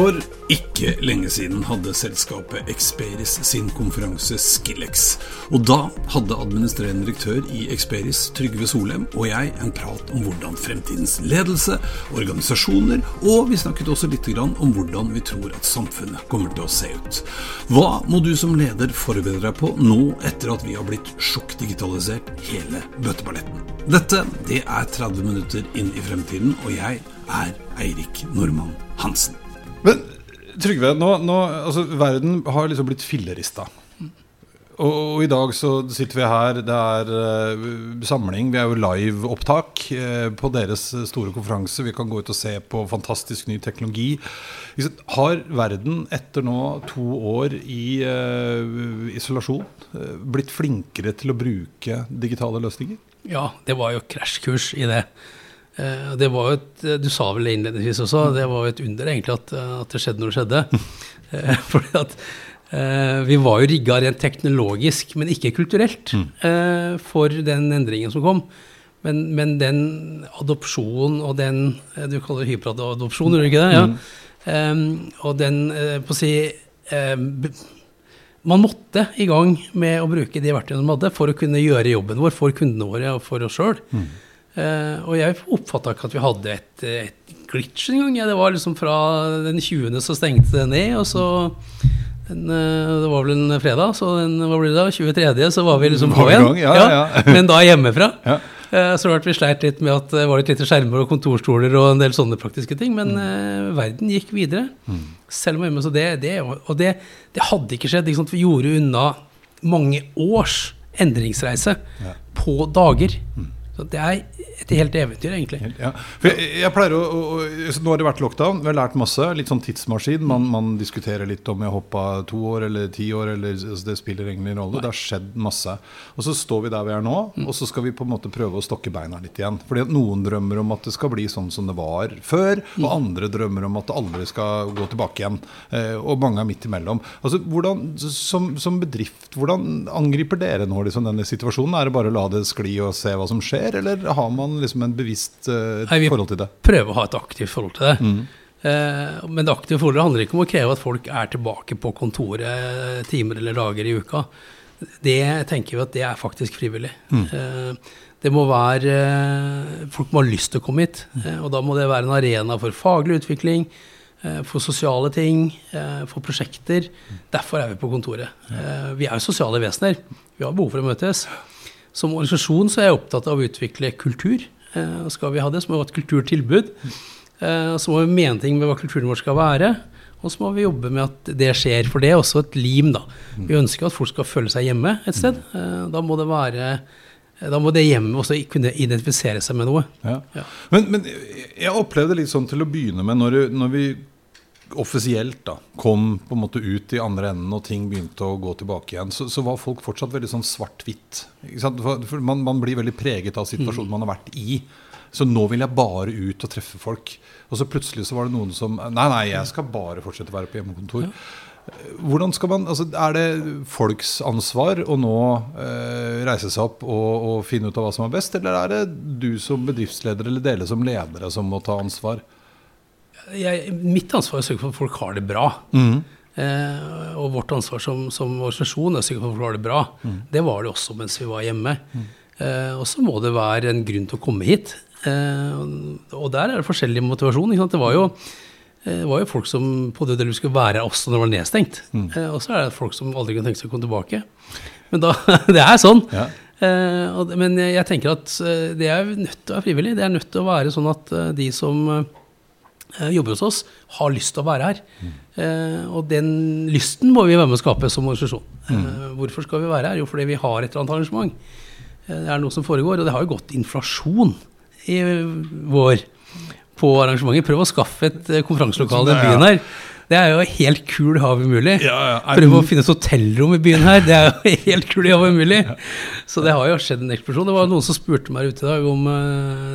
For ikke lenge siden hadde selskapet Experis sin konferanse Skillex. Og da hadde administrerende direktør i Experis, Trygve Solem, og jeg en prat om hvordan fremtidens ledelse, organisasjoner, og vi snakket også litt om hvordan vi tror at samfunnet kommer til å se ut. Hva må du som leder forberede deg på nå etter at vi har blitt sjokkdigitalisert hele bøtteballetten? Dette det er 30 minutter inn i fremtiden, og jeg er Eirik Normann Hansen. Men Trygve, nå, nå, altså, verden har liksom blitt fillerista. Og, og, i dag så sitter vi her, det er uh, samling. Vi er jo live-opptak uh, på deres store konferanse. Vi kan gå ut og se på fantastisk ny teknologi. Har verden etter nå to år i uh, isolasjon blitt flinkere til å bruke digitale løsninger? Ja, det var jo krasjkurs i det. Eh, det var jo et, Du sa vel innledningsvis også, det var jo et under egentlig at, at det skjedde når det skjedde. Eh, fordi at eh, vi var jo rigga rent teknologisk, men ikke kulturelt, mm. for den endringen som kom. Men, men den adopsjonen og den Du kaller det hyperadopsjon, gjør du ikke det? Ja. Mm. og den, på å si Man måtte i gang med å bruke de verktøyene man hadde for å kunne gjøre jobben vår for kundene våre og for oss sjøl. Mm. Uh, og jeg oppfatta ikke at vi hadde et, et glitch engang. Ja, det var liksom fra den 20. så stengte det ned, og så den, uh, Det var vel en fredag, så den, hva blir det da? 23. så var vi liksom på igjen. Ja, ja, men da hjemmefra. Uh, så ble vi sleit litt med at det var litt lite skjermer og kontorstoler og en del sånne praktiske ting. Men mm. verden gikk videre. Mm. Selv om hjemme. Så det, det, og det, det hadde ikke skjedd. Ikke vi gjorde unna mange års endringsreise på dager. Mm. Så det er et helt eventyr, egentlig. Ja. Jeg, jeg, pleier å, å, Nå har det vært lockdown, vi har lært masse. Litt sånn tidsmaskin. Man, man diskuterer litt om jeg hoppa to år eller ti år, eller altså det spiller egentlig ingen rolle. Det har skjedd masse. Og så står vi der vi er nå, mm. og så skal vi på en måte prøve å stokke beina litt igjen. Fordi at noen drømmer om at det skal bli sånn som det var før, og mm. andre drømmer om at det aldri skal gå tilbake igjen. Eh, og mange er midt imellom. Altså, hvordan, som, som bedrift, hvordan angriper dere nå liksom, denne situasjonen? Er det bare å la det skli og se hva som skjer? Skjer, eller har man liksom en bevisst uh, Nei, forhold til det? Vi prøver å ha et aktivt forhold til det. Mm. Uh, men det aktive forholdet handler ikke om å kreve at folk er tilbake på kontoret timer eller dager i uka. Det tenker vi at det er faktisk frivillig. Mm. Uh, det må være Folk må ha lyst til å komme hit. og da må det være en arena for faglig utvikling, for sosiale ting, for prosjekter. Derfor er vi på kontoret. Vi er jo sosiale vesener. Vi har behov for å møtes. Som organisasjon så er jeg opptatt av å utvikle kultur. Eh, skal vi ha det, så må vi ha et kulturtilbud. Eh, så må vi mene ting med hva kulturen vår skal være. Og så må vi jobbe med at det skjer. For det er også et lim, da. Vi ønsker at folk skal føle seg hjemme et sted. Eh, da må det være da må det hjemmet også kunne identifisere seg med noe. Ja. Ja. Men, men, jeg opplevde litt sånn til å begynne med, når, når vi offisielt da, kom på en måte ut i andre enden og ting begynte å gå tilbake igjen, så, så var folk fortsatt veldig sånn svart-hvitt. Man, man, blir veldig preget av situasjonen mm. man har vært i. Så nå vil jeg bare ut og treffe folk. Og så plutselig så var det noen som Nei, nei, jeg skal bare fortsette å være på hjemmekontor. Hvordan skal man, altså Er det folks ansvar å nå eh, reise seg opp og, og finne ut av hva som er best, eller er det du som bedriftsleder eller dere som ledere som må ta ansvar? Jeg, mitt ansvar er å sørge for at folk har det bra. Mm. Eh, og vårt ansvar som, som, organisasjon er å sørge for at folk har det bra. Mm. Det var det også mens vi var hjemme. Mm. Eh, og så må det være en grunn til å komme hit. Eh, og der er det forskjellig motivasjon. Det var jo, eh, var jo folk som på det skulle være her også når det var nedstengt. Mm. Eh, og så er det folk som aldri kan tenke seg å komme tilbake. Men da, det er sånn. Ja. Eh, men jeg tenker at det er nødt til å være frivillig. Det er nødt til å være sånn at de som jobber hos oss, har lyst til å være her. Mm. Eh, og den lysten må vi være med å skape som organisasjon. Mm. Eh, hvorfor skal vi være her? Jo, fordi vi har et eller annet arrangement. Eh, det er noe som foregår, og det har jo gått inflasjon i vår på arrangementet. Prøv å skaffe et eh, konferanselokale i byen her. Det er jo helt kul hav umulig. Ja, ja. Prøve å finne et hotellrom i byen her, det er jo helt kul hav umulig. Ja. Så det har jo skjedd en eksplosjon. Det var noen som spurte meg ute i dag om uh,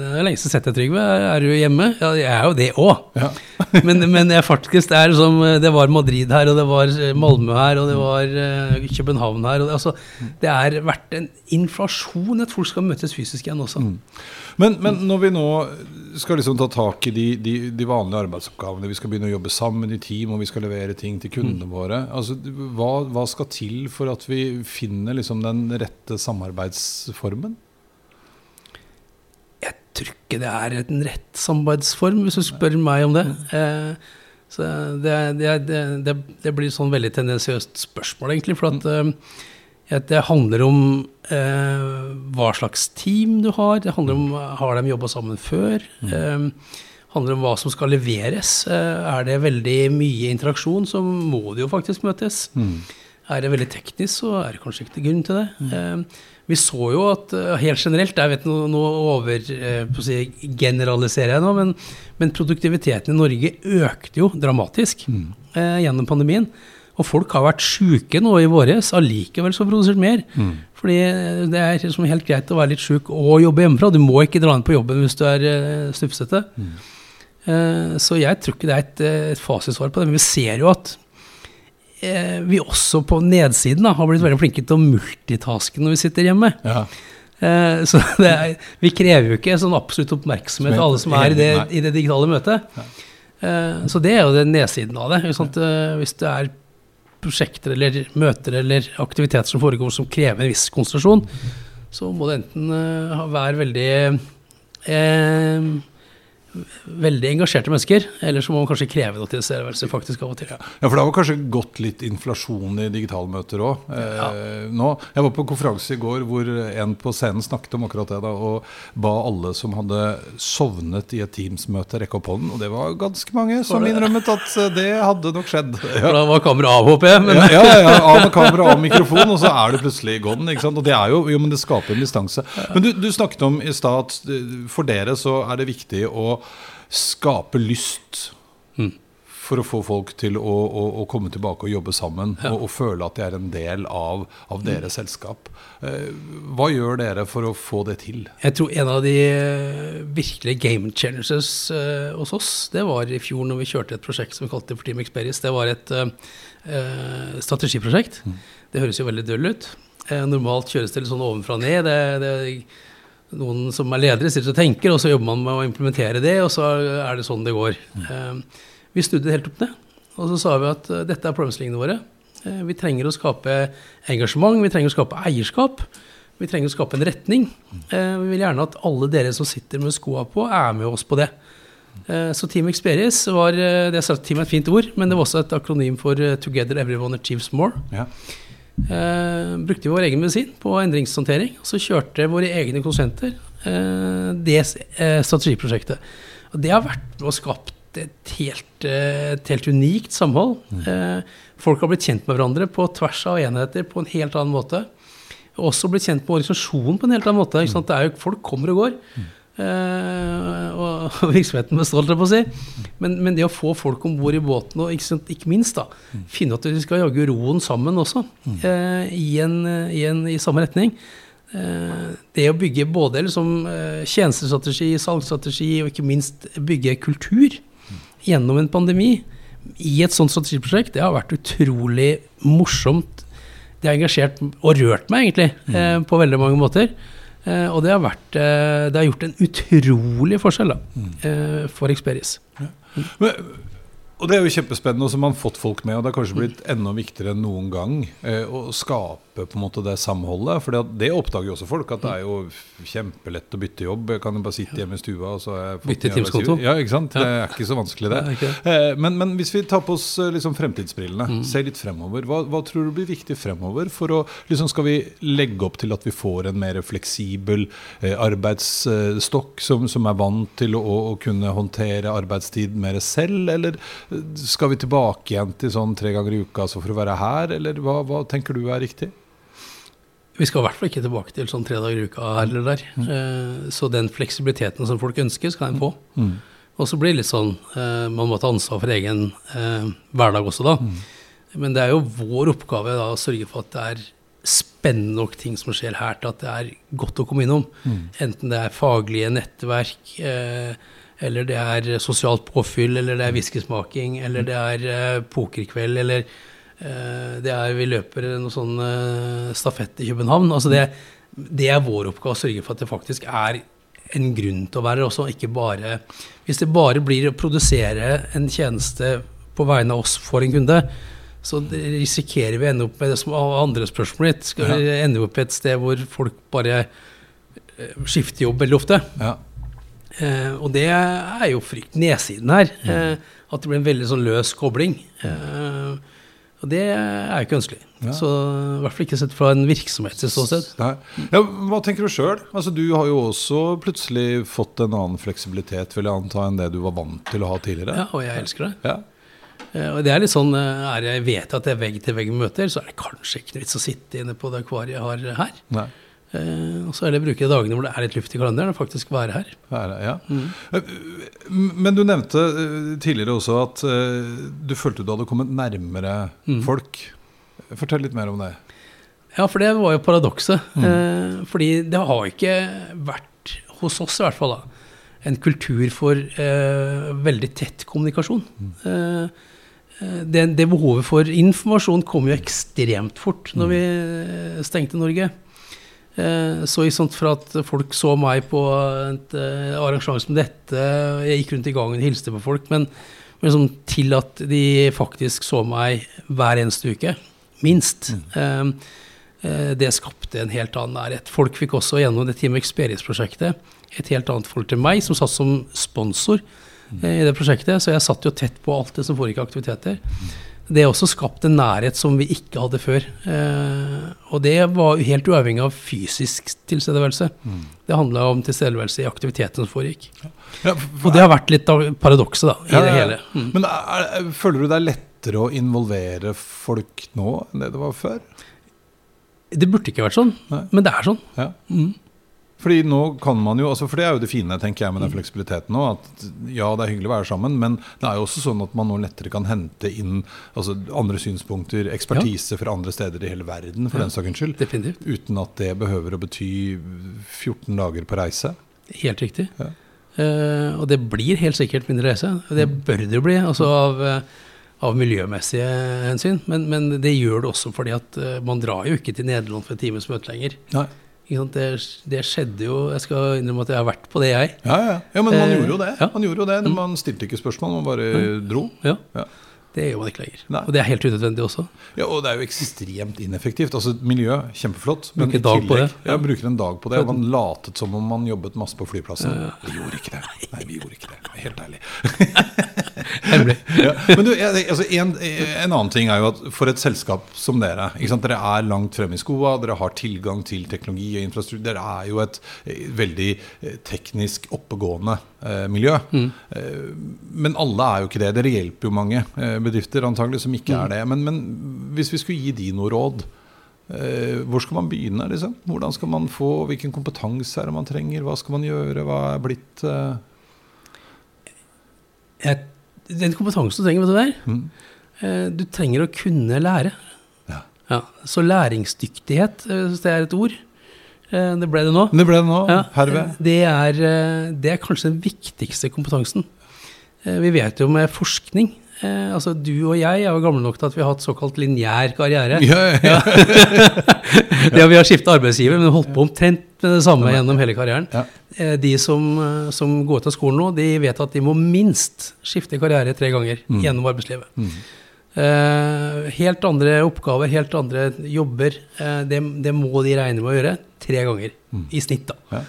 Det er lenge siden sett deg, Trygve. Er du hjemme? Ja, jeg er jo det òg. Ja. men, men jeg faktisk er som Det var Madrid her, og det var Malmö her, og det var København her. Og det, altså, det har vært en inflasjon at folk skal møtes fysisk igjen også. Mm. Men, men når vi nå skal liksom ta tak i de, de, de, vanlige arbeidsoppgavene, vi skal begynne å jobbe sammen i team, og vi skal levere ting til kundene mm. våre. Altså, hva, hva, skal til for at vi finner liksom den rette samarbeidsformen? Jeg tror ikke det er en rett samarbeidsform, hvis du spør meg om det. Eh, så det, det, det, det, blir sånn veldig tendensiøst spørsmål, egentlig. For at mm. eh, det handler om eh, hva slags team du har. Det handler om har de jobba sammen før. Mm. Eh, handler om hva som skal leveres. Eh, er det veldig mye interaksjon, så må det jo faktisk møtes. Mm. Er det veldig teknisk, så er det kanskje ikke grunn til det. Mm. Eh, vi så jo at eh, helt generelt, jeg vet nå, nå over eh, si, generaliserer jeg nå, men, men, produktiviteten i Norge økte jo dramatisk mm. gjennom pandemien. Og folk har vært sjuke nå i våres, allikevel så produsert mer. Mm. Fordi det er liksom helt greit å være litt sjuk og jobbe hjemmefra. Du må ikke dra inn på jobben hvis du er uh, snufsete. Mm. Uh, så jeg tror ikke det er et, eh, et fasitsvar på det. Men vi ser jo at uh, vi også på nedsiden da, har blitt veldig flinke til å multitaske når vi sitter hjemme. Ja. Uh, så er, vi krever jo ikke sånn absolutt oppmerksomhet av alle som er i det, i det digitale møtet. Ja. så det er jo den nedsiden av det. Hvis du er prosjekter eller møter eller aktiviteter som foregår som krever en viss konsentrasjon, så må det enten uh, være veldig uh, veldig engasjerte mennesker. Eller så må man kanskje kreve noe tilstedeværelse faktisk av og til. Ja, for det har kanskje gått litt inflasjon i digitalmøter òg. Eh, ja. nå. Jeg var på konferanse i går hvor en på scenen snakket om akkurat det. da, Og ba alle som hadde sovnet i et Teams-møte, rekke opp hånden. Og det var ganske mange som innrømmet at eh, det hadde nok skjedd. Ja. For da var kameraet av, håper jeg. Men... Ja, ja, ja, av med kamera, av mikrofon, og så er du plutselig gone. ikke sant? Og det er jo, jo men det skaper en distanse. Men du, du snakket om i stad at eh, for dere så er det viktig å skape lyst mm. for å få folk til å, å, å komme tilbake og jobbe sammen ja. og, og, føle at de er en del av, av mm. deres selskap. Eh, hva gjør dere for å få det til? Jeg tror en av de virkelig virkelige game changers eh, hos oss, det var i fjor når vi kjørte et prosjekt som vi kalte for Team Experience. Det var et eh, eh strategiprosjekt. Mm. Det høres jo veldig døll ut. Eh, normalt kjøres det litt sånn ovenfra og ned. det, det noen som er ledere, sitter og tenker, og så jobber man med å implementere det, og så er det sånn det går. Mm. Vi snudde helt opp ned, og så sa vi at eh, dette er problemstillingene våre. Eh, vi trenger å skape engasjement, vi trenger å skape eierskap. Vi trenger å skape en retning. Vi vil gjerne at alle dere som sitter med skoa på, er med oss på det. Så Team Experience var det er team er et fint ord, men det var også et akronym for Together Everyone Achieves More. Ja. Eh, brukte vår egen medisin på endringshåndtering. Og så kjørte våre egne konsulenter eh, det eh, strategiprosjektet. Og det har vært med og skapt et helt, eh, et helt unikt samhold. Mm. Folk har blitt kjent med hverandre på tvers av enheter på en helt annen måte. Også blitt kjent med organisasjonen på en helt annen måte. Mm. Jo, folk kommer og går. Mm. Uh, og virksomheten består, holdt jeg på å si. Men, men, det å få folk om bord i båten, og ikke, ikke, minst da, finne at vi skal jage roen sammen også, mm. i, en, i, en, i, samme retning. Uh, det å bygge både liksom, tjenestestrategi, salgsstrategi og ikke minst bygge kultur gjennom en pandemi i et sånt strategiprosjekt, det har vært utrolig morsomt. Det har engasjert og rørt meg, egentlig, mm. på veldig mange måter. Eh, og det har, vært, eh, det har gjort en utrolig forskjell da, mm. Eh, for Experis. Ja. Men, og det er jo kjempespennende, og som man har fått folk med. Og det har kanskje blitt enda viktigere enn noen gang eh, å skape på en måte det samholdet. For det oppdager jo også folk, at det er jo kjempelett å bytte jobb. Jeg kan jo bare sitte hjemme i stua og så Bytte Teams-konto? Ja, ikke sant. Det er ikke så vanskelig, det. det eh, men, men, hvis vi tar på oss eh, liksom, fremtidsbrillene, mm. ser litt fremover. Hva, hva, tror du blir viktig fremover? For å, liksom, skal vi legge opp til at vi får en mer fleksibel eh, arbeidsstokk som, som, er vant til å, å kunne håndtere arbeidstid mer selv, eller skal vi tilbake igjen til sånn tre ganger i uka altså for å være her, eller hva, hva, tenker du er riktig? Vi skal i hvert fall ikke tilbake til sånn tre dager i uka eller der. Mm. Uh, så den fleksibiliteten som folk ønsker, skal en få. Mm. Og så blir det litt sånn uh, Man må ta ansvar for egen uh, hverdag også, da. Mm. Men det er jo vår oppgave da, å sørge for at det er spennende nok ting som skjer her, til at det er godt å komme innom. Mm. Enten det er faglige nettverk, eh, eller det er sosialt påfyll, eller det er whiskysmaking, eller det er uh, pokerkveld, eller uh, det er vi løper noe sånn uh, stafett i København. Altså det, det, er vår oppgave å sørge for at det faktisk er en grunn til å være også, ikke bare Hvis det bare blir å produsere en tjeneste på vegne av oss for en kunde, så risikerer vi å ende opp med det som andre spørsmål ditt. Skal vi ende opp et sted hvor folk bare eh, skifter jobb veldig ofte? Ja. Eh, og det er jo frykt nedsiden her. Eh, at det blir en veldig sånn løs kobling. Eh, og det er jo ikke ønskelig. Ja. Så i hvert fall ikke sett fra en virksomhet til ståsted. Ja, hva tenker du sjøl? Altså, du har jo også plutselig fått en annen fleksibilitet vil jeg anta, enn det du var vant til å ha tidligere. Ja, og jeg elsker det. Ja. Eh, Og det er litt sånn, eh, er jeg vet at det er vegg-til-vegg-møter, så er det kanskje ikke noe vits å sitte inne på det akvariet jeg har her. Nei. Eh, Og så er det å bruke dagene hvor det er litt luft i kalenderen, og faktisk være her. Er- ja. Mm. Men du nevnte eh, tidligere også at eh, du følte du hadde kommet nærmere folk. Fortell litt mer om det. Ja, for det var jo paradokset. Eh, fordi det har ikke vært, hos oss i hvert fall, da, en kultur for eh, veldig tett kommunikasjon. Mm. eh, det, det behovet for informasjon kom jo ekstremt fort når vi eh, stengte Norge. Eh, Så ikke sant, fra at folk så meg på et eh, arrangement som dette, jeg gikk rundt i gangen og hilste på folk, men, men liksom til at de faktisk så meg hver eneste uke, minst. Eh, eh, Det skapte en helt annen nærhet. Folk fikk også gjennom det Team Experience-prosjektet et helt annet forhold til meg, som satt som sponsor eh, i det prosjektet. Så jeg satt jo tett på alt det som foregikk aktiviteter. Det har også skapt en nærhet som vi ikke hadde før. Eh, og det var helt uavhengig av fysisk tilstedeværelse. Det handla om tilstedeværelse i aktiviteten som foregikk. Ja, Og det har vært litt av paradokset da, i Ja, det hele. Mm. Men er, føler du det er lettere å involvere folk nå enn det det var før? Det burde ikke vært sånn, Nei. men det er sånn. Ja. Mm. Fordi nå kan man jo, altså for det er jo det fine tenker jeg med den fleksibiliteten nå, at ja, det er hyggelig å være sammen, men det er jo også sånn at man nå lettere kan hente inn altså andre synspunkter, ekspertise fra andre steder i hele verden, for Ja. den saks skyld, Definitivt. uten at det behøver å bety 14 dager på reise. Helt riktig. Ja. Uh, og det blir helt sikkert mindre reise. Det bør det jo bli, altså av, eh, av miljømessige hensyn. Men, men det gjør det også fordi at eh, man drar jo ikke til Nederland for et times møte lenger. Nei. Det, det skjedde jo Jeg skal innrømme at jeg har vært på det, jeg. Ja, ja. ja, men man Eh, gjorde jo det. ja. Man gjorde jo det. Man stilte ikke spørsmål, man bare dro. Ja, Ja. Det gjør man ikke lenger. Nei. Og det er helt unødvendig også. Ja, Og det er jo ekstremt ineffektivt. Altså Miljø, kjempeflott. Men i tillegg, det. Ja, bruker en dag på det. Og man latet som om man jobbet masse på flyplassen. Vi gjorde ikke det. Nei, vi gjorde ikke det. Helt ærlig. Hemmelig. Ja. Men du, altså en, en annen ting er jo at for et selskap som dere? Dere er langt fremme i skoa, dere har tilgang til teknologi og infrastruktur. Dere er jo et eh, veldig eh, teknisk oppegående eh, miljø. Mm. men alle er jo ikke det. Dere hjelper jo mange eh, bedrifter antagelig som ikke er det. Men, men hvis vi skulle gi de noe råd, eh, hvor skal man begynne? Liksom? Hvordan skal man få, Hvilken kompetanse er det man trenger? Hva skal man gjøre? Hva er blitt eh, Jeg, den kompetansen du trenger, vet du der, er? mm, Eh, Du trenger å kunne lære. Ja. Ja, så læringsdyktighet, eh, hvis det er et ord. eh, Det ble det nå. Det ble det nå, Ja, herved. det, er, det er kanskje den viktigste kompetansen. Vi vet jo med forskning eh, altså Du og jeg er jo gamle nok til at vi har hatt såkalt lineær karriere. Ja, ja, Det at Vi har skifta arbeidsgiver, men holdt på omtrent med det samme gjennom hele karrieren. Ja. Eh, De som, eh, som går ut av skolen nå, de vet at de må minst skifte karriere tre ganger Mm. gjennom arbeidslivet. Eh, helt andre oppgaver, helt andre jobber. eh, det, det må de regne med å gjøre tre ganger i snitt. da. Ja.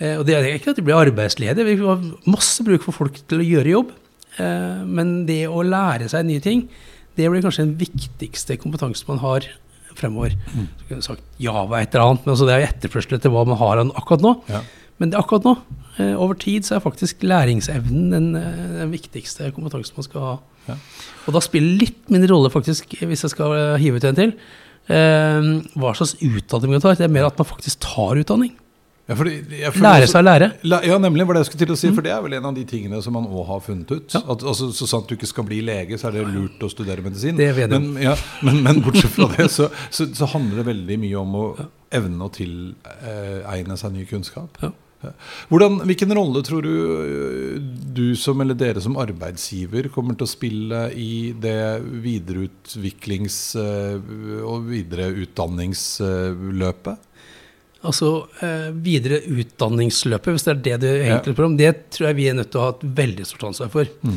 Eh, og det er ikke at de blir arbeidsledige, vi har masse bruk for folk til å gjøre jobb. Eh, men det å lære seg nye ting, det blir kanskje den viktigste kompetansen man har fremover. Så kunne jeg sagt Java et eller annet, men altså det er jo etterspørsel etter hva man har akkurat nå. Ja. Men det akkurat nå, eh, over tid, så er faktisk læringsevnen den, eh, den viktigste kompetansen man skal ha. Ja. Og da spiller litt mindre rolle, faktisk, hvis jeg skal hive ut en til, hva slags utdanning man tar. Det er mer at man faktisk tar utdanning. Ja, fordi jeg føler Lære seg å lære. Ja, nemlig var det jeg skulle til å si, for det er vel en av de tingene som man òg har funnet ut. At, altså, så sant du ikke skal bli lege, så er det lurt å studere medisin. Det vet jeg. men, ja, men, men bortsett fra det, så, så, så handler det veldig mye om å evne å tilegne seg ny kunnskap. Ja. Ja. Hvordan, hvilken rolle tror du øh, du som, eller dere som arbeidsgiver kommer til å spille i det videreutviklings- øh, og videreutdanningsløpet? Altså eh, videre utdanningsløpet, hvis det er det du egentlig spør om, det tror jeg vi er nødt til å ha et veldig stort ansvar for. Mm.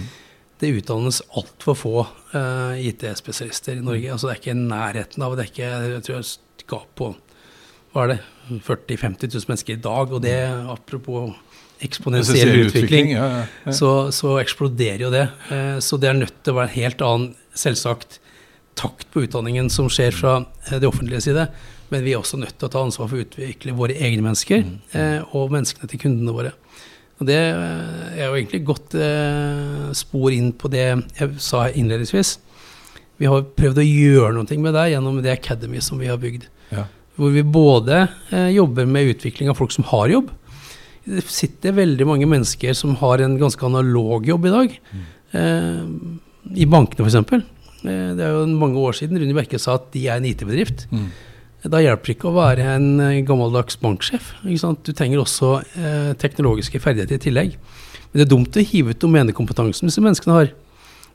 Det utdannes altfor få eh, IT-spesialister i Norge. altså Det er ikke i nærheten av det. er ikke, Jeg tror jeg skal på hva er det, 40 000-50 000 mennesker i dag. Og det, apropos eksponentiell utvikling, ja, ja, ja. så, så eksploderer jo det. Eh, Så det er nødt til å være en helt annen, selvsagt, takt på utdanningen som skjer fra det offentlige side. Men vi er også nødt til å ta ansvar for å utvikle våre egne mennesker eh, og menneskene til kundene våre. Og det eh, er jo egentlig godt eh, spor inn på det jeg sa innledningsvis. Vi har prøvd å gjøre noe med det gjennom det Academy som vi har bygd. Ja. Hvor vi både eh, jobber med utvikling av folk som har jobb. Det sitter veldig mange mennesker som har en ganske analog jobb i dag. Eh, I bankene, f.eks. Eh, det er jo mange år siden Rune Berke sa at de er en IT-bedrift. Mm. Da hjelper det ikke å være en eh, gammeldags banksjef. Ikke sant? Du trenger også eh, teknologiske ferdigheter i tillegg. Men det er dumt å hive ut domenekompetansen disse menneskene har.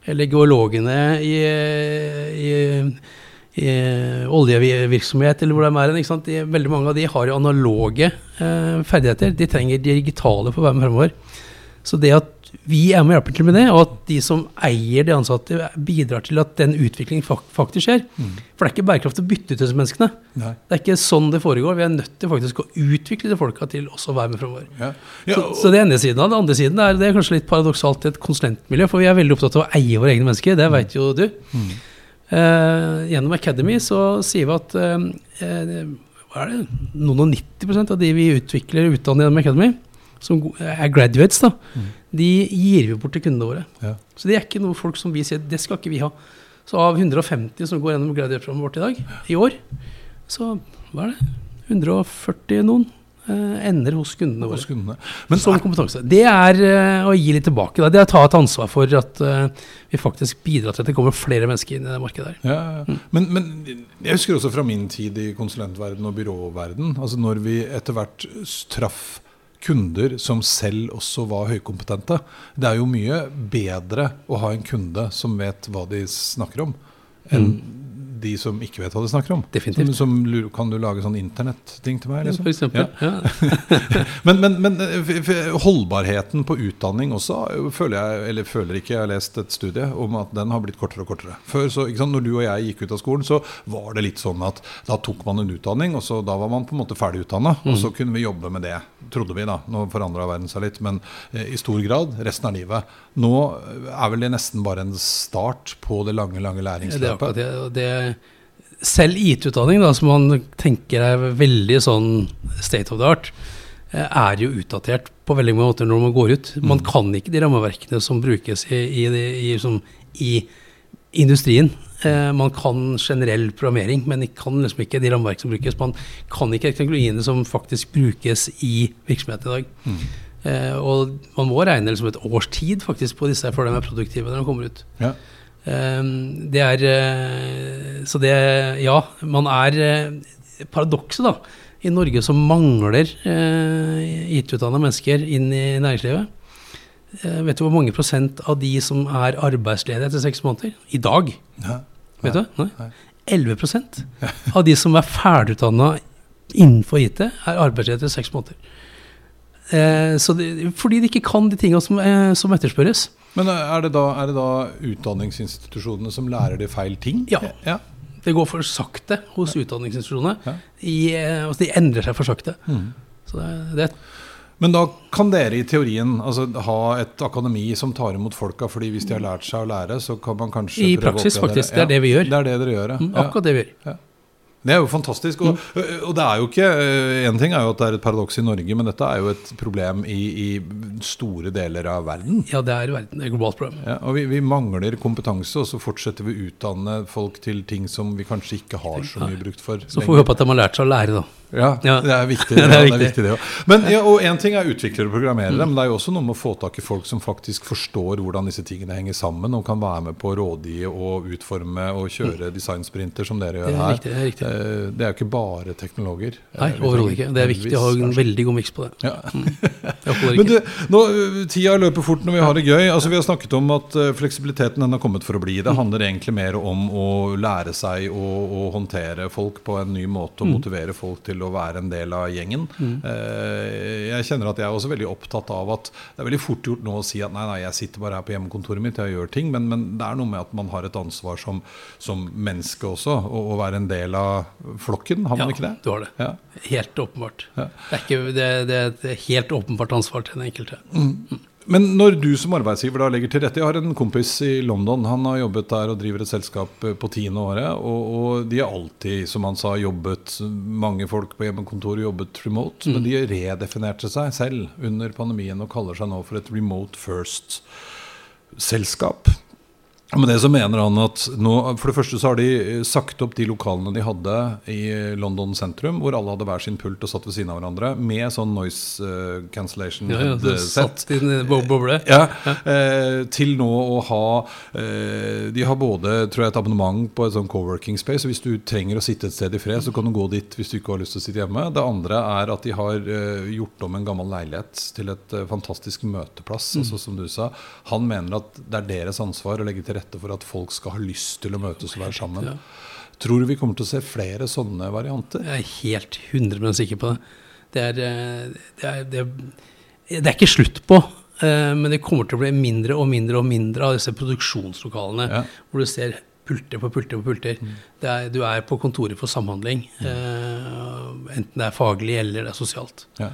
Eller geologene i, i, i oljevirksomhet, eller hvor de er. hen? De, veldig mange av de har jo analoge eh, ferdigheter. De trenger digitale for å være med fremover. Så det at vi er med hjelper til med det, og at de som eier de ansatte, bidrar til at den utviklingen faktisk skjer. For det er ikke bærekraftig å bytte ut disse menneskene. Nei. Det er ikke sånn det foregår. Vi er nødt til faktisk å utvikle de folka til også å være med framover. Ja. Ja, Så, så det ene siden av det. andre siden er det er kanskje litt paradoksalt i et konsulentmiljø, for vi er veldig opptatt av å eie våre egne mennesker. Det vet jo du. Eh, gjennom Academy så sier vi at eh, eh, hva er det? noen og 90% av de vi utvikler og utdanner gjennom Academy, som er graduates, da, de gir vi bort til kundene våre. Ja. Så det er ikke noe folk som vi sier det skal ikke vi ha. Så av 150 som går gjennom graduate-programmet vårt i dag, i år, så hva er det? 140 noen eh, ender hos kundene våre. hos kundene. Men som kompetanse. Det er eh, å gi litt tilbake. Da. Det er å ta et ansvar for at eh, vi faktisk bidrar til at det kommer flere mennesker inn i det markedet der. Ja, ja. Men, men jeg husker også fra min tid i konsulentverden og byråverden, altså når vi etter hvert traff kunder som selv også var høykompetente. Det er jo mye bedre å ha en kunde som vet hva de snakker om, enn de som ikke vet hva de snakker om. Definitivt. Som, som, kan du lage sånn internetting til meg? Liksom? For eksempel. Ja. Ja. Men, men, men eh, holdbarheten på utdanning også eh, føler jeg, eller føler ikke, jeg har lest et studie om at den har blitt kortere og kortere. Før, så, sant, når du og jeg gikk ut av skolen, så var det litt sånn at da tok man en utdanning, og så da var man på en måte ferdig utdanna, og så kunne vi jobbe med det. Trodde vi, da. Nå forandra verden seg litt, men eh, i stor grad resten av livet. Nå eh, er vel det nesten bare en start på det lange, lange læringsløpet. det. det selv IT-utdanning, som man tenker er veldig sånn state of the art, eh, er jo utdatert på veldig mange måter når man går ut. Man kan ikke de rammeverkene som brukes i, i, i, som, i industrien. Eh, man kan generell programmering, men kan liksom ikke de rammeverk som brukes. Man kan ikke teknologiene som faktisk brukes i virksomheten i dag. Eh, og man må regne liksom et års tid faktisk på disse før de er produktive når de kommer ut. Ja. Ehm, Det er eh, Så det Ja, man er eh, Paradokset, da. I Norge så mangler eh, IT-utdanna mennesker inn i næringslivet. Vet du hvor mange prosent av de som er arbeidsledige etter seks måneder? I dag. Ja. Vet du? Nei? Nei. 11% av de som er ferdigutdanna innenfor IT, er arbeidsledige etter seks måneder. Eh, så det, fordi de ikke kan de tinga som, eh, som etterspørres. Men er det, da, er det da utdanningsinstitusjonene som lærer de feil ting? Ja. ja. Det går for sakte hos utdanningsinstitusjonene. Ja. I, eh, altså de endrer seg for sakte. Mm. Så det, det Men da kan dere i teorien altså, ha et akademi som tar imot folka, fordi hvis de har lært seg å lære, så kan man kanskje I praksis, faktisk. Det er det vi gjør. Det er det dere gjør, ja. mm, ja. akkurat det vi gjør. Det er jo fantastisk. Og, og det er jo ikke En ting er jo at det er et paradoks i Norge, men dette er jo et problem i, i store deler av verden. Ja, det er verden. Det er et globalt problem. Ja, og vi, vi mangler kompetanse, og så fortsetter vi å utdanne folk til ting som vi kanskje ikke har så mye brukt for. Så får vi håpe at de har lært seg å lære, da. Ja, det er viktig. Det Det, er det viktig. det. Men, ja, og En ting er utviklere og programmerere, men det er jo også noe med å få tak i folk som faktisk forstår hvordan disse tingene henger sammen, og kan være med på å rådgi og utforme og kjøre designsprinter, som dere Det gjør er her. riktig. Det er, riktig. Eh, Det er jo ikke bare teknologer. Nei, Eh, overhodet ikke. Det er viktig å ha en veldig god miks på det. ja. Det Men du, nå, Tida løper fort når vi har det gøy. Altså, vi har snakket om at fleksibiliteten den har kommet for å bli. Det handler egentlig mer om å lære seg å, å håndtere folk på en ny måte og motivere folk til til å være en del av gjengen. Mm. Eh, jeg kjenner at jeg er også veldig opptatt av at det er veldig fort gjort nå å si at nei, nei, jeg sitter bare her på hjemmekontoret mitt jeg gjør ting, men, men det er noe med at man har et ansvar som, som menneske også, å, og være en del av flokken. Har man ikke det? du har det. Ja. Helt åpenbart. Ja. Det, er ikke, det, det er et helt åpenbart ansvar til den enkelte. Men når du som arbeidsgiver da legger til rette Jeg har en kompis i London. Han har jobbet der og driver et selskap eh, på tiende året. Og, og de har alltid, som han sa, jobbet Mange folk på hjemmekontoret jobbet remote. Men de redefinerte seg selv under pandemien og kaller seg nå for et remote first-selskap. Med det så mener han at nå, For det første så har de eh, sagt opp de lokalene de hadde i London sentrum, hvor alle hadde hver sin pult og satt ved siden av hverandre, med sånn noise eh, cancellation Ja, ja, headset. satt i en boble. Ja, eh, til nå å ha eh, De har både tror jeg, et abonnement på et sånn coworking space. og Hvis du trenger å sitte et sted i fred, så kan du gå dit hvis du ikke har lyst til å sitte hjemme. Det andre er at de har eh, gjort om en gammel leilighet til et eh, fantastisk møteplass. altså som du sa. Han mener at det er deres ansvar å legge til rette for at folk skal ha lyst til å møtes og være sammen. Tror du vi kommer til å se flere sånne varianter? Jeg er helt 100% sikker på det. Det er, eh, det er, det er, det er ikke slutt på, eh, men det kommer til å bli mindre og mindre og mindre av disse produksjonslokalene Ja. hvor du ser pulter på pulter på pulter. Det er, du er på kontoret for samhandling, Mm. enten det er faglig eller det er sosialt. Ja.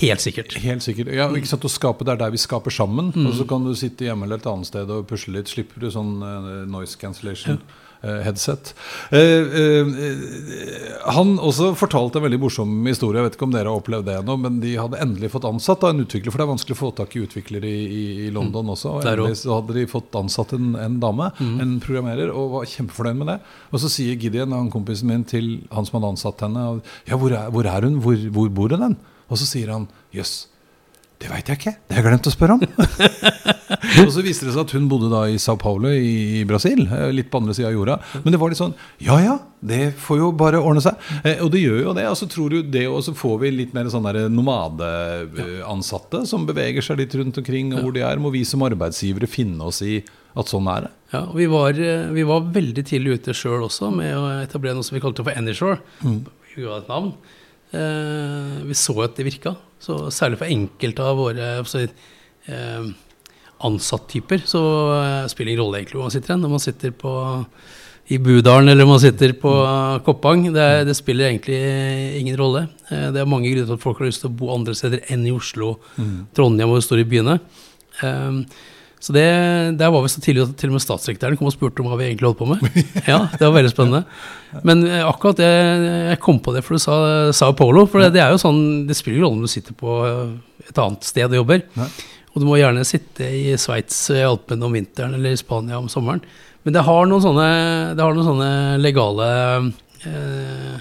Helt sikkert. Helt sikkert. Ja, ikke sant, å skape Det er der vi skaper sammen. Og så kan du sitte hjemme eller et annet sted og pusle litt. Slipper du sånn eh, noise cancellation. Ja Headset. Eh, eh, eh, han også fortalte en veldig morsom historie. Jeg vet ikke om dere har opplevd det ennå, men de hadde endelig fått ansatt da, en utvikler. For det er vanskelig å få tak i utviklere i, i, i London også. Og endelig så hadde de fått ansatt en, en dame, en programmerer, og var kjempefornøyd med det. Og så sier Gideon, han kompisen min, til han som hadde ansatt henne, ja, hvor er, hvor er hun? Hvor, hvor bor hun? hen?» Og så sier han jøss. Det veit jeg ikke. Det har jeg glemt å spørre om. og så viste det seg at hun bodde da i Sao Paulo i Brasil. eh, Litt på andre sida av jorda. Men det var litt sånn Ja ja, det får jo bare ordne seg. Eh, og det gjør jo det. Og så tror du det, og så får vi litt mer sånn der nomadeansatte som beveger seg litt rundt omkring og hvor de er. Må vi som arbeidsgivere finne oss i at sånn er det. Ja, og vi var, eh, vi var veldig tidlig ute sjøl også med å etablere noe som vi kalte for Anyshore. Vi ga et navn. Eh, vi så at det virka. Så særlig for enkelte av våre altså, eh, ansatttyper så eh, spiller det ingen rolle egentlig hvor man sitter hen. Når man sitter på, i Budalen eller om man sitter på Koppang. Det, det spiller egentlig ingen rolle. Eh, det er mange grunner til at folk har lyst til å bo andre steder enn i Oslo, Trondheim og de store byene. Eh, så det, Der var vi så tidlig at til og med statssekretæren kom og spurte om hva vi egentlig holdt på med. Ja, Det var veldig spennende. Men eh, akkurat det, jeg kom på det for du sa Sao Paulo. For det, det er jo sånn, det spiller ingen rolle om du sitter på eh, et annet sted og jobber. Nei. Og du må gjerne sitte i Sveits i Alpene om vinteren eller i Spania om sommeren. Men det har noen sånne, det har noen sånne legale eh,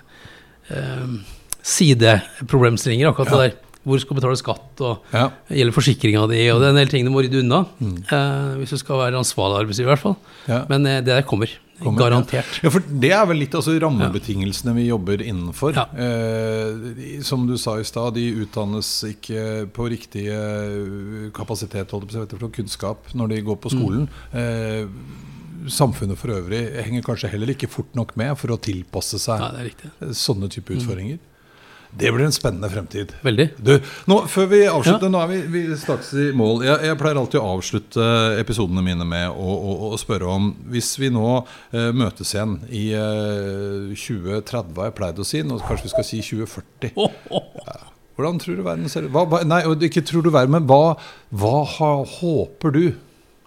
eh, sideproblemstillinger, akkurat det der. Hvor du skal betale skatt, og Ja. gjelder forsikringa di, og det er en del ting du må rydde unna. Eh, hvis du skal være ansvarlig arbeidsgiver, i hvert fall. Ja. Men eh, det der kommer. Kommer, Garantert. Ja, for Det er vel litt altså rammebetingelsene vi jobber innenfor. Ja. Eh, som du sa i stad, de utdannes ikke på riktig eh, kapasitet for kunnskap når de går på skolen. Eh, samfunnet for øvrig henger kanskje heller ikke fort nok med for å tilpasse seg Ja, riktig. sånne type utfordringer. Det blir en spennende fremtid. Veldig. Du, nå, før vi avslutter, Ja. nå er vi, vi straks i mål. Jeg, jeg pleier alltid å avslutte episodene mine med å, å, å spørre om Hvis vi nå eh, møtes igjen i eh, 2030, har jeg pleid å si, nå kanskje vi skal si 2040 oh, oh. Ja. Hvordan tror du verden ser ut? Hva, nei, ikke tror du verden, men hva, hva har, håper du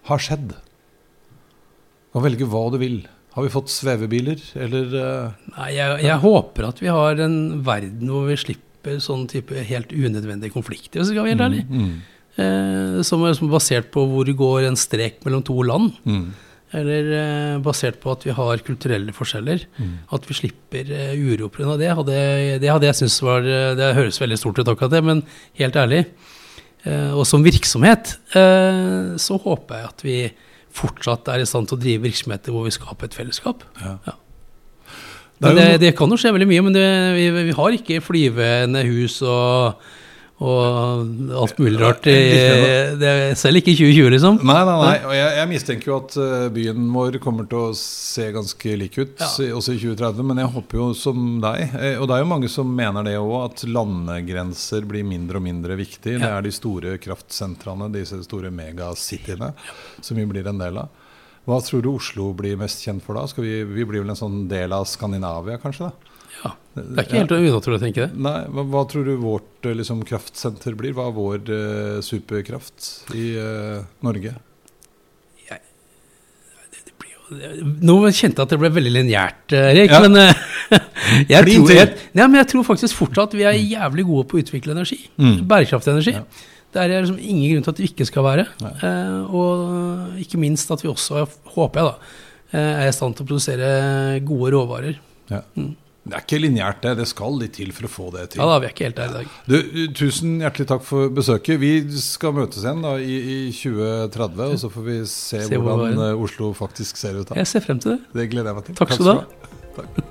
har skjedd? Du kan velge hva du vil. Har vi fått svevebiler, eller eh, Nei, jeg, jeg håper at vi har en verden hvor vi slipper sånn type helt unødvendige konflikter, hvis jeg skal være helt ærlig. mm, Eh, som er som er basert på hvor det går en strek mellom to land. mm, Eller eh, basert på at vi har kulturelle forskjeller. mm. At vi slipper eh, uro pga. det. Hadde, det hadde jeg syntes var eh, Det høres veldig stort ut, akkurat det, men helt ærlig. Eh, og som virksomhet eh, så håper jeg at vi fortsatt er i stand til å drive virksomheter hvor vi skaper et fellesskap. Ja. Ja. Det det, det kan jo skje veldig mye, men det, vi, vi har ikke flyvende hus og, og alt mulig rart. I, det selv ikke i 2020, liksom. Nei, nei, nei. Og jeg, jeg mistenker jo at eh, byen vår kommer til å se ganske lik ut Ja. også i 2030. Men jeg håper jo som deg, eh, og det er jo mange som mener det òg, at landegrenser blir mindre og mindre viktig. Det er de store kraftsentrene, disse store megacityene, som vi blir en del av. Hva tror du Oslo blir mest kjent for da? Vi, vi blir vel en sånn del av Skandinavia, kanskje? da? Ja, det er ikke helt unaturlig å tenke det. Nei, hva, hva tror du vårt eh, liksom, kraftsenter blir? Hva er vår eh, superkraft i eh, Norge? Nå kjente jeg at det ble veldig lineært, eh, Erik. Ja. Men, eh, jeg, tror, jeg, nei, men jeg tror faktisk fortsatt vi er jævlig gode på å utvikle energi. Mm. Bærekraftig energi. Ja. Det er liksom ingen grunn til at vi ikke skal være. Eh, og ikke minst at vi også, håper jeg, da, er i stand til å produsere gode råvarer. Ja. Det er ikke lineært, det. Det skal litt til for å få det til. Ja, da vi er ikke helt der i dag. Du, tusen hjertelig takk for besøket. Vi skal møtes igjen da, i, i 2030, og så får vi se, Se hvordan eh, Oslo faktisk ser ut da. Jeg ser frem til det. Det gleder jeg meg til. Takk skal du ha. Takk.